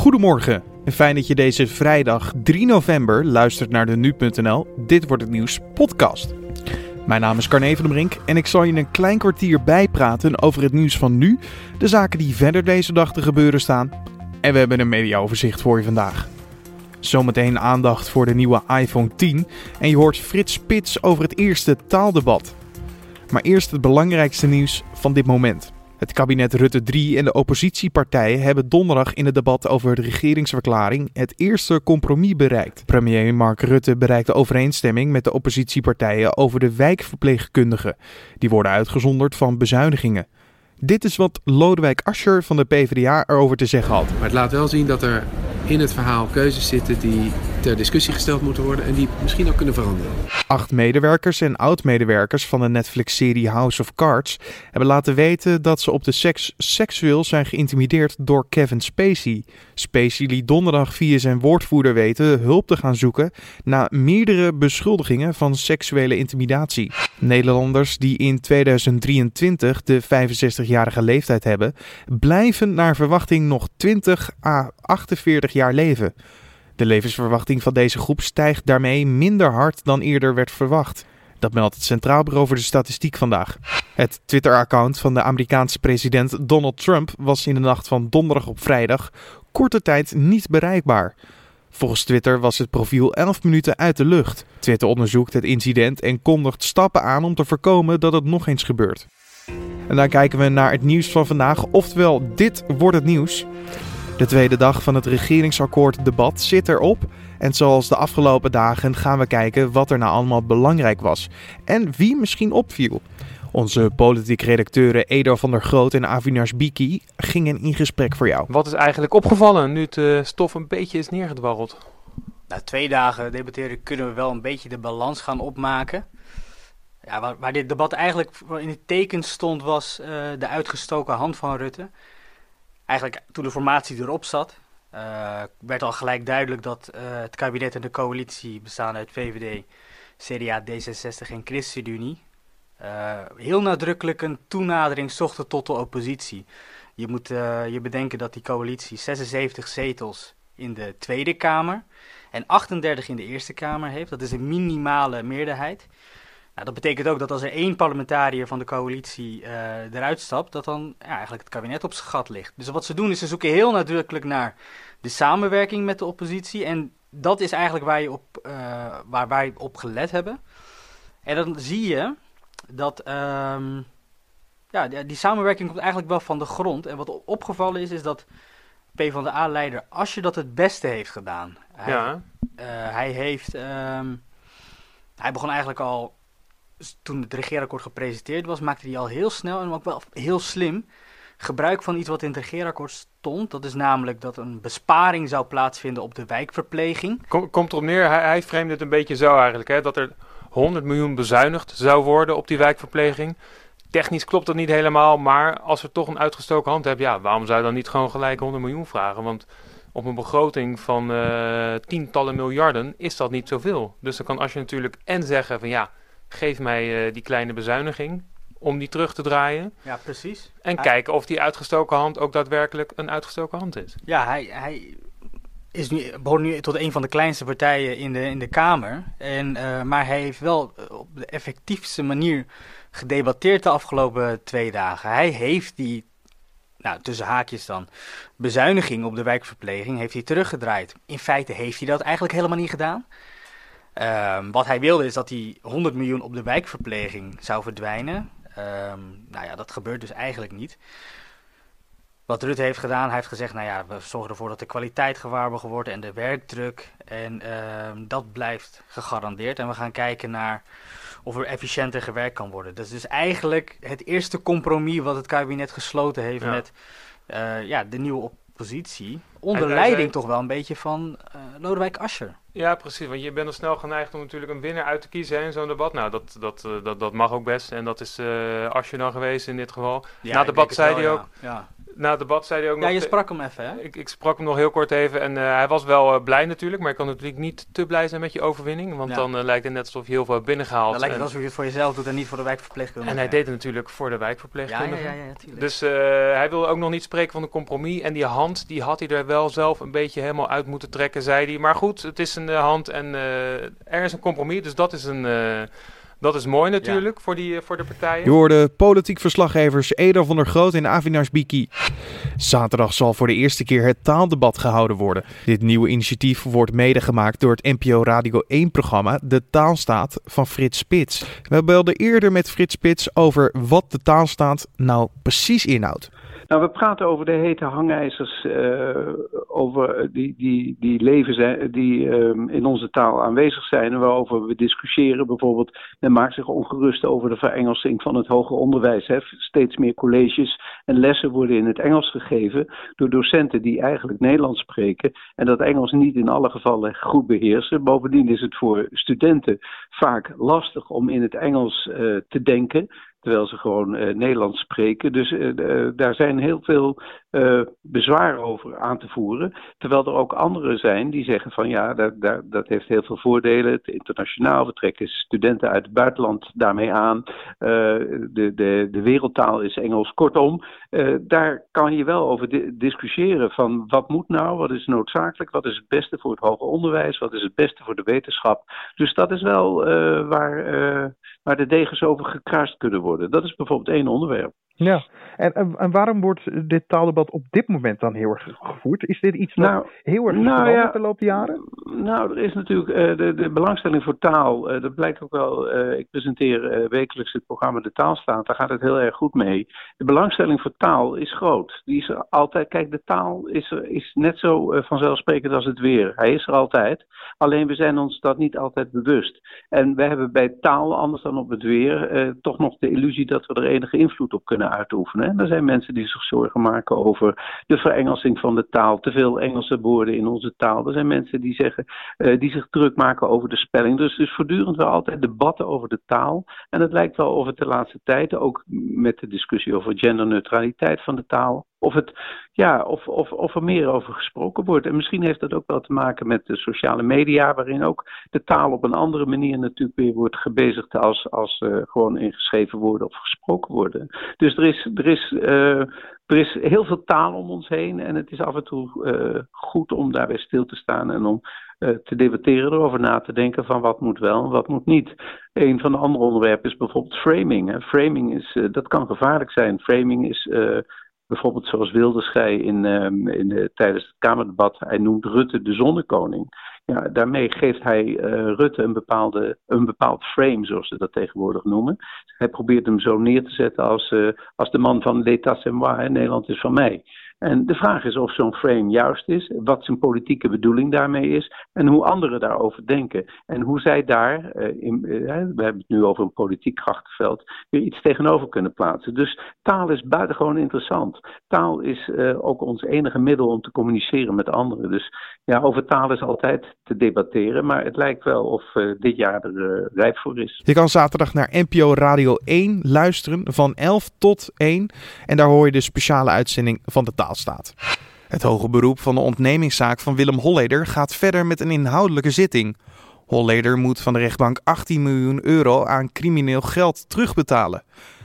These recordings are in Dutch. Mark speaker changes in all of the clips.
Speaker 1: Goedemorgen en fijn dat je deze vrijdag 3 november luistert naar de Nu.nl Dit wordt het nieuws podcast. Mijn naam is Carne van den Brink en ik zal je een klein kwartier bijpraten over het nieuws van nu, de zaken die verder deze dag te gebeuren staan en we hebben een mediaoverzicht voor je vandaag. Zometeen aandacht voor de nieuwe iPhone 10 en je hoort Frits Spits over het eerste taaldebat. Maar eerst het belangrijkste nieuws van dit moment. Het kabinet Rutte 3 en de oppositiepartijen hebben donderdag in het debat over de regeringsverklaring het eerste compromis bereikt. Premier Mark Rutte bereikte overeenstemming met de oppositiepartijen over de wijkverpleegkundigen. Die worden uitgezonderd van bezuinigingen. Dit is wat Lodewijk Asscher van de PvdA erover te zeggen had.
Speaker 2: Maar het laat wel zien dat er in het verhaal keuzes zitten die ter discussie gesteld moeten worden en die misschien ook kunnen veranderen.
Speaker 1: Acht medewerkers en oud-medewerkers van de Netflix-serie House of Cards hebben laten weten dat ze op de seks seksueel zijn geïntimideerd door Kevin Spacey. Spacey liet donderdag via zijn woordvoerder weten hulp te gaan zoeken na meerdere beschuldigingen van seksuele intimidatie. Nederlanders die in 2023 de 65-jarige leeftijd hebben, blijven naar verwachting nog 20 à 48 jaar leven. De levensverwachting van deze groep stijgt daarmee minder hard dan eerder werd verwacht. Dat meldt het Centraal Bureau voor de Statistiek vandaag. Het Twitter-account van de Amerikaanse president Donald Trump was in de nacht van donderdag op vrijdag korte tijd niet bereikbaar. Volgens Twitter was het profiel 11 minuten uit de lucht. Twitter onderzoekt het incident en kondigt stappen aan om te voorkomen dat het nog eens gebeurt. En dan kijken we naar het nieuws van vandaag, oftewel dit wordt het nieuws. De tweede dag van het regeringsakkoord debat zit erop. En zoals de afgelopen dagen gaan we kijken wat er nou allemaal belangrijk was. En wie misschien opviel. Onze politiek redacteuren Edo van der Groot en Avinash Biki gingen in gesprek voor jou.
Speaker 3: Wat is eigenlijk opgevallen nu het uh, stof een beetje is neergedwarreld?
Speaker 4: Na twee dagen debatteren kunnen we wel een beetje de balans gaan opmaken. Ja, waar, waar dit debat eigenlijk in het teken stond was uh, de uitgestoken hand van Rutte eigenlijk toen de formatie erop zat, uh, werd al gelijk duidelijk dat uh, het kabinet en de coalitie bestaan uit VVD, CDA, D66 en ChristenUnie uh, heel nadrukkelijk een toenadering zochten tot de oppositie. Je moet je bedenken dat die coalitie 76 zetels in de Tweede Kamer en 38 in de Eerste Kamer heeft. Dat is een minimale meerderheid. Nou, dat betekent ook dat als er één parlementariër van de coalitie uh, eruit stapt, dat dan ja, eigenlijk het kabinet op zijn gat ligt. Dus wat ze doen is ze zoeken heel nadrukkelijk naar de samenwerking met de oppositie. En dat is eigenlijk waar, je op, uh, waar wij op gelet hebben. En dan zie je dat um, ja, die samenwerking komt eigenlijk wel van de grond. En wat opgevallen is, is dat PvdA-leider Asje dat het beste heeft gedaan. Hij, ja. uh, hij heeft... Um, hij begon eigenlijk al toen het regeerakkoord gepresenteerd was, maakte hij al heel snel en ook wel heel slim gebruik van iets wat in het regeerakkoord stond. Dat is namelijk dat een besparing zou plaatsvinden op de wijkverpleging.
Speaker 3: Kom, komt erop neer, hij, hij het een beetje zo eigenlijk, hè, dat er 100 miljoen bezuinigd zou worden op die wijkverpleging. Technisch klopt dat niet helemaal, maar als we toch een uitgestoken hand hebben, ja, waarom zou je dan niet gewoon gelijk 100 miljoen vragen? Want op een begroting van uh, tientallen miljarden is dat niet zoveel. Dus dan kan als je natuurlijk en zeggen van ja, geef mij uh, die kleine bezuiniging om die terug te draaien.
Speaker 4: Ja, precies.
Speaker 3: En hij... kijken of die uitgestoken hand ook daadwerkelijk een uitgestoken hand is.
Speaker 4: Ja, hij, hij is nu, behoort nu tot een van de kleinste partijen in de, in de Kamer. En, uh, maar hij heeft wel op de effectiefste manier gedebatteerd de afgelopen twee dagen. Hij heeft die, nou tussen haakjes dan, bezuiniging op de wijkverpleging heeft hij teruggedraaid. In feite heeft hij dat eigenlijk helemaal niet gedaan. Um, wat hij wilde is dat die 100 miljoen op de wijkverpleging zou verdwijnen. Um, nou ja, dat gebeurt dus eigenlijk niet. Wat Rutte heeft gedaan, hij heeft gezegd, nou ja, we zorgen ervoor dat de kwaliteit gewaarborgen wordt en de werkdruk. En um, dat blijft gegarandeerd. En we gaan kijken naar of er efficiënter gewerkt kan worden. Dat is dus eigenlijk het eerste compromis wat het kabinet gesloten heeft ja. met uh, ja, de nieuwe oppositie. Onder hij, leiding hij zei... toch wel een beetje van uh, Lodewijk Asscher.
Speaker 3: Ja, precies. Want je bent er snel geneigd om natuurlijk een winnaar uit te kiezen in zo'n debat. Nou, dat, dat, dat, dat mag ook best. En dat is uh, Asscher dan geweest in dit geval. Ja, Na het debat zei hij ook... Ja. Na het debat zei hij ook
Speaker 4: Ja,
Speaker 3: nog...
Speaker 4: je
Speaker 3: te-
Speaker 4: sprak hem even, hè?
Speaker 3: Ik, ik sprak hem nog heel kort even en eh, hij was wel eh, blij natuurlijk, maar je kan natuurlijk niet te blij zijn met je overwinning, want
Speaker 4: Ja.
Speaker 3: dan eh, lijkt het net alsof je heel veel hebt binnengehaald.
Speaker 4: Dan lijkt het
Speaker 3: en,
Speaker 4: alsof je het voor jezelf doet en niet voor de wijkverpleegkundige.
Speaker 3: en hij
Speaker 4: Ja.
Speaker 3: deed het natuurlijk voor de
Speaker 4: Ja, ja,
Speaker 3: wijkverpleegkundige.
Speaker 4: ja, ja, ja, tuurlijk.
Speaker 3: Dus hij wilde ook nog niet spreken van een compromis. En die hand, die had hij er wel zelf een beetje helemaal uit moeten trekken, zei hij. Maar goed, het is een hand en er is een compromis. Dus dat is, een, dat is mooi natuurlijk voor, die, eh, voor de partijen.
Speaker 1: Je hoorde politiek verslaggevers Eda van der Groot en Avinash Biki. Zaterdag zal voor de eerste keer het taaldebat gehouden worden. Dit nieuwe initiatief wordt mede gemaakt door het NPO Radio 1-programma De Taalstaat van Frits Spits. We belden eerder met Frits Spits over wat de taalstaat nou precies inhoudt.
Speaker 5: Nou, we praten over de hete hangijzers eh, over die, die, die leven zijn, die ehm, in onze taal aanwezig zijn en waarover we discussiëren. Bijvoorbeeld, men maakt zich ongerust over de verengelsing van het hoger onderwijs. Hè. Steeds meer colleges en lessen worden in het Engels gegeven door docenten die eigenlijk Nederlands spreken en dat Engels niet in alle gevallen goed beheersen. Bovendien is het voor studenten vaak lastig om in het Engels eh, te denken terwijl ze gewoon eh, Nederlands spreken. Dus eh, eh, daar zijn heel veel eh bezwaren over aan te voeren. Terwijl er ook anderen zijn die zeggen van ja, dat, dat, dat heeft heel veel voordelen. Het internationaal, we trekken studenten uit het buitenland daarmee aan. Eh, de, de, de wereldtaal is Engels. Kortom, eh, daar kan je wel over di- discussiëren van wat moet nou, wat is noodzakelijk, wat is het beste voor het hoger onderwijs, wat is het beste voor de wetenschap. Dus dat is wel waar, waar de degens over gekruist kunnen worden. Dat is bijvoorbeeld één onderwerp.
Speaker 6: Ja, en, en, en waarom wordt dit taaldebat op dit moment dan heel erg gevoerd? Is dit iets wat
Speaker 5: Nou,
Speaker 6: heel erg
Speaker 5: nou
Speaker 6: veranderd
Speaker 5: ja.
Speaker 6: de loop der jaren?
Speaker 5: Nou, er is natuurlijk eh, de, de belangstelling voor taal. eh, dat blijkt ook wel. eh, ik presenteer wekelijks het programma De Taalstaat. Daar gaat het heel erg goed mee. De belangstelling voor taal is groot. Die is er altijd. Kijk, de taal is, er, is net zo vanzelfsprekend als het weer. Hij is er altijd. Alleen we zijn ons dat niet altijd bewust. En we hebben bij taal, anders dan op het weer, toch nog de illusie dat we er enige invloed op kunnen uitoefenen. En er zijn mensen die zich zorgen maken over de verengelsing van de taal. Te veel Engelse woorden in onze taal. Er zijn mensen die zeggen eh, die zich druk maken over de spelling. Dus is voortdurend wel altijd debatten over de taal. En het lijkt wel of het de laatste tijd, ook met de discussie over genderneutraliteit van de taal, of, het, ja, of, of, of er meer over gesproken wordt. En misschien heeft dat ook wel te maken met de sociale media, waarin ook de taal op een andere manier natuurlijk weer wordt gebezigd als, als eh, gewoon in geschreven woorden of gesproken woorden. Dus er is, er is, eh, er is heel veel taal om ons heen en het is af en toe eh, goed om daarbij stil te staan en om te debatteren, erover na te denken van wat moet wel en wat moet niet. Een van de andere onderwerpen is bijvoorbeeld framing. Framing is, dat kan gevaarlijk zijn. Framing is bijvoorbeeld zoals Wilders zei in, ehm, in de, tijdens het Kamerdebat, hij noemt Rutte de zonnekoning. Ja, daarmee geeft hij eh, Rutte een, bepaalde, een bepaald frame, zoals ze dat tegenwoordig noemen. Hij probeert hem zo neer te zetten als, eh, als de man van l'état c'est moi, Nederland is van mij. En de vraag is of zo'n frame juist is, wat zijn politieke bedoeling daarmee is en hoe anderen daarover denken. En hoe zij daar, eh, in, eh, we hebben het nu over een politiek krachtenveld, weer iets tegenover kunnen plaatsen. Dus taal is buitengewoon interessant. Taal is eh, ook ons enige middel om te communiceren met anderen. Dus ja, over taal is altijd te debatteren, maar het lijkt wel of dit jaar er rijp voor is.
Speaker 1: Je kan zaterdag naar NPO Radio 1 luisteren van 11 tot 1 en daar hoor je de speciale uitzending van de taalstaat. Het hoge beroep van de ontnemingszaak van Willem Holleder gaat verder met een inhoudelijke zitting. Holleder moet van de rechtbank 18 miljoen euro aan crimineel geld terugbetalen,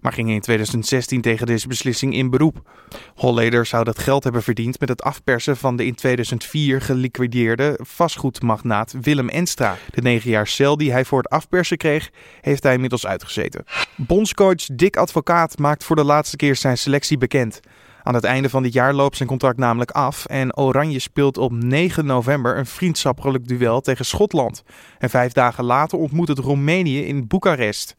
Speaker 1: maar ging in 2016 tegen deze beslissing in beroep. Holleder zou dat geld hebben verdiend met het afpersen van de in 2004 geliquideerde vastgoedmagnaat Willem Enstra. De negen jaar cel die hij voor het afpersen kreeg, heeft hij inmiddels uitgezeten. Bondscoach Dick Advocaat maakt voor de laatste keer zijn selectie bekend. Aan het einde van dit jaar loopt zijn contract namelijk af en Oranje speelt op 9 november een vriendschappelijk duel tegen Schotland. En vijf dagen later ontmoet het Roemenië in Boekarest.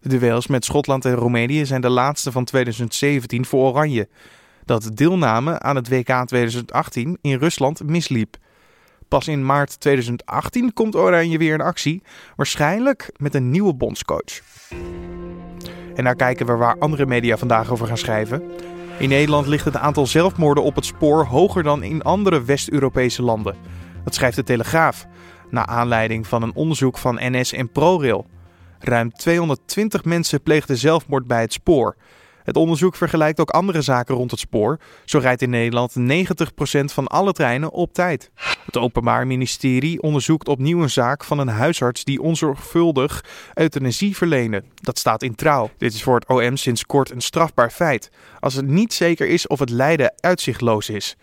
Speaker 1: De duels met Schotland en Roemenië zijn de laatste van 2017 voor Oranje. Dat deelname aan het WK 2018 in Rusland misliep. Pas in maart 2018 komt Oranje weer in actie, waarschijnlijk met een nieuwe bondscoach. En daar kijken we waar andere media vandaag over gaan schrijven. In Nederland ligt het aantal zelfmoorden op het spoor hoger dan in andere West-Europese landen. Dat schrijft de Telegraaf, na aanleiding van een onderzoek van NS en ProRail. Ruim 220 mensen pleegden zelfmoord bij het spoor. Het onderzoek vergelijkt ook andere zaken rond het spoor. Zo rijdt in Nederland 90% van alle treinen op tijd. Het Openbaar Ministerie onderzoekt opnieuw een zaak van een huisarts die onzorgvuldig euthanasie verleende. Dat staat in trouw. Dit is voor het OM sinds kort een strafbaar feit. Als het niet zeker is of het lijden uitzichtloos is.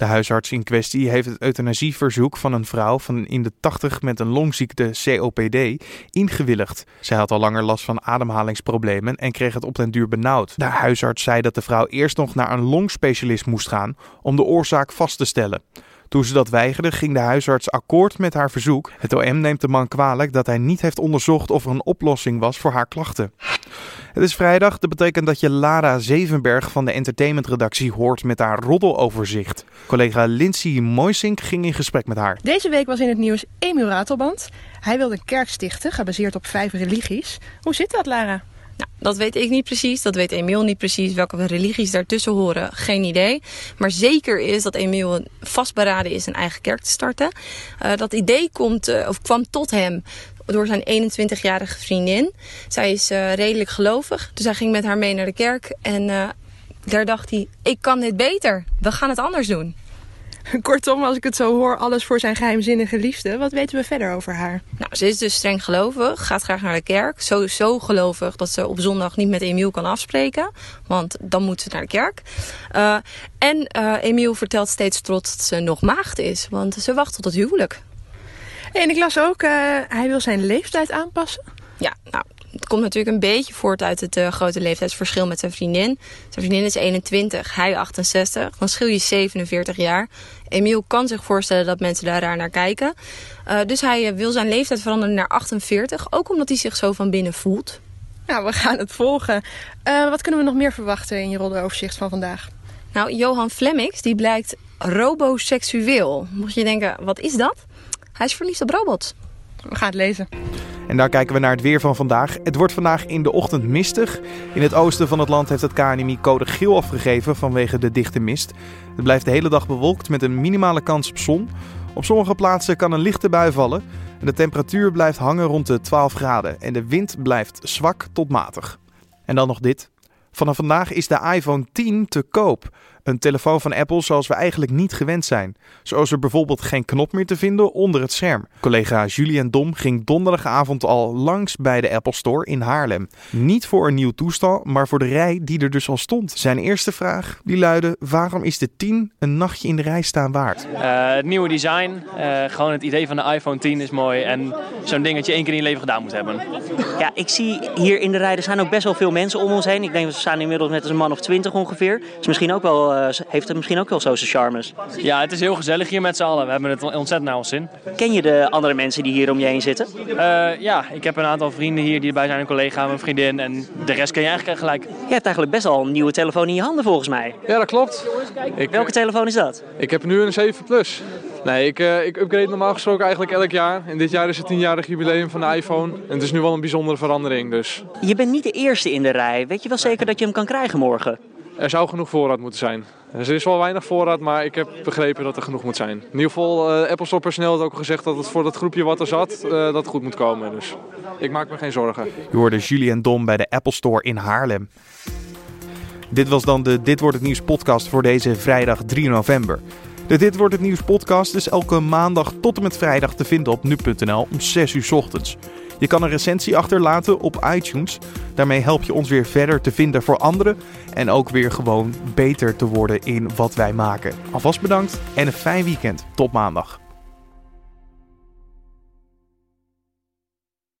Speaker 1: De huisarts in kwestie heeft het euthanasieverzoek van een vrouw van in de 80 met een longziekte COPD ingewilligd. Zij had al langer last van ademhalingsproblemen en kreeg het op den duur benauwd. De huisarts zei dat de vrouw eerst nog naar een longspecialist moest gaan om de oorzaak vast te stellen. Toen ze dat weigerde, ging de huisarts akkoord met haar verzoek. Het OM neemt de man kwalijk dat hij niet heeft onderzocht of er een oplossing was voor haar klachten. Het is vrijdag, dat betekent dat je Lara Zevenberg van de entertainmentredactie hoort met haar roddeloverzicht. Collega Lindsay Moisink ging in gesprek met haar.
Speaker 7: Deze week was in het nieuws Emiel Ratelband. Hij wilde een kerk stichten, gebaseerd op vijf religies. Hoe zit dat, Lara?
Speaker 8: Nou, dat weet ik niet precies. Dat weet Emiel niet precies. Welke religies daartussen horen, geen idee. Maar zeker is dat Emiel vastberaden is een eigen kerk te starten. Uh, dat idee komt, uh, of kwam tot hem door zijn 21-jarige vriendin. Zij is uh, redelijk gelovig, dus hij ging met haar mee naar de kerk. En daar dacht hij, ik kan dit beter. We gaan het anders doen.
Speaker 7: Kortom, als ik het zo hoor, alles voor zijn geheimzinnige liefde. Wat weten we verder over haar?
Speaker 8: Nou, ze is dus streng gelovig, gaat graag naar de kerk. Sowieso gelovig dat ze op zondag niet met Emiel kan afspreken. Want dan moet ze naar de kerk. Uh, en uh, Emiel vertelt steeds trots dat ze nog maagd is. Want ze wacht tot het huwelijk.
Speaker 7: En ik las ook, uh, hij wil zijn leeftijd aanpassen.
Speaker 8: Ja, nou, het komt natuurlijk een beetje voort uit het uh, grote leeftijdsverschil met zijn vriendin. Zijn vriendin is 21, hij 68. Dan schil je 47 jaar. Emiel kan zich voorstellen dat mensen daar raar naar kijken. Uh, dus hij wil zijn leeftijd veranderen naar 48. Ook omdat hij zich zo van binnen voelt.
Speaker 7: Nou, we gaan het volgen. wat kunnen we nog meer verwachten in je rolleoverzicht van vandaag?
Speaker 8: Nou, Johan Flemmix die blijkt roboseksueel. Mocht je denken, wat is dat? Hij is verliefd op robots.
Speaker 7: We gaan het lezen.
Speaker 1: En daar kijken we naar het weer van vandaag. Het wordt vandaag in de ochtend mistig. In het oosten van het land heeft het KNMI code geel afgegeven vanwege de dichte mist. Het blijft de hele dag bewolkt met een minimale kans op zon. Op sommige plaatsen kan een lichte bui vallen. En de temperatuur blijft hangen rond de 12 graden. En de wind blijft zwak tot matig. En dan nog dit. Vanaf vandaag is de iPhone 10 te koop. Een telefoon van Apple zoals we eigenlijk niet gewend zijn. Zo is er bijvoorbeeld geen knop meer te vinden onder het scherm. Collega Julien Dom ging donderdagavond al langs bij de Apple Store in Haarlem. Niet voor een nieuw toestel, maar voor de rij die er dus al stond. Zijn eerste vraag die luidde: waarom is de 10 een nachtje in de rij staan waard?
Speaker 9: Uh, het nieuwe design, uh, gewoon het idee van de iPhone 10 is mooi en zo'n ding dat je één keer in je leven gedaan moet hebben.
Speaker 10: Ja, ik zie hier in de rij, er zijn ook best wel veel mensen om ons heen. Ik denk dat we staan inmiddels met een man of 20 ongeveer. is misschien ook wel uh, heeft het misschien ook wel zo zijn charmes.
Speaker 9: Ja, het is heel gezellig hier met z'n allen. We hebben het ontzettend naar ons zin.
Speaker 10: Ken je de andere mensen die hier om je heen zitten?
Speaker 9: Uh, ja, ik heb een aantal vrienden hier die erbij zijn. Een collega, mijn vriendin en de rest ken je eigenlijk gelijk.
Speaker 10: Je hebt eigenlijk best al een nieuwe telefoon in je handen volgens mij.
Speaker 11: Ja, dat klopt.
Speaker 10: Ik, Welke telefoon is dat?
Speaker 11: Ik heb nu een 7 Plus. Nee, ik, uh, ik upgrade normaal gesproken eigenlijk elk jaar. En dit jaar is het 10-jarig jubileum van de iPhone. En het is nu wel een bijzondere verandering. Dus.
Speaker 10: Je bent niet de eerste in de rij. Weet je wel zeker dat je hem kan krijgen morgen?
Speaker 11: Er zou genoeg voorraad moeten zijn. Er is wel weinig voorraad, maar ik heb begrepen dat er genoeg moet zijn. In ieder geval, uh, Apple Store personeel heeft ook gezegd dat het voor dat groepje wat er zat, uh, dat goed moet komen. Dus ik maak me geen zorgen.
Speaker 1: Je hoorde Julien Dom bij de Apple Store in Haarlem. Dit was dan de Dit Wordt Het Nieuws podcast voor deze vrijdag 3 november. De Dit Wordt Het Nieuws podcast is elke maandag tot en met vrijdag te vinden op nu.nl om 6 uur ochtends. Je kan een recensie achterlaten op iTunes. Daarmee help je ons weer verder te vinden voor anderen. En ook weer gewoon beter te worden in wat wij maken. Alvast bedankt en een fijn weekend. Tot maandag.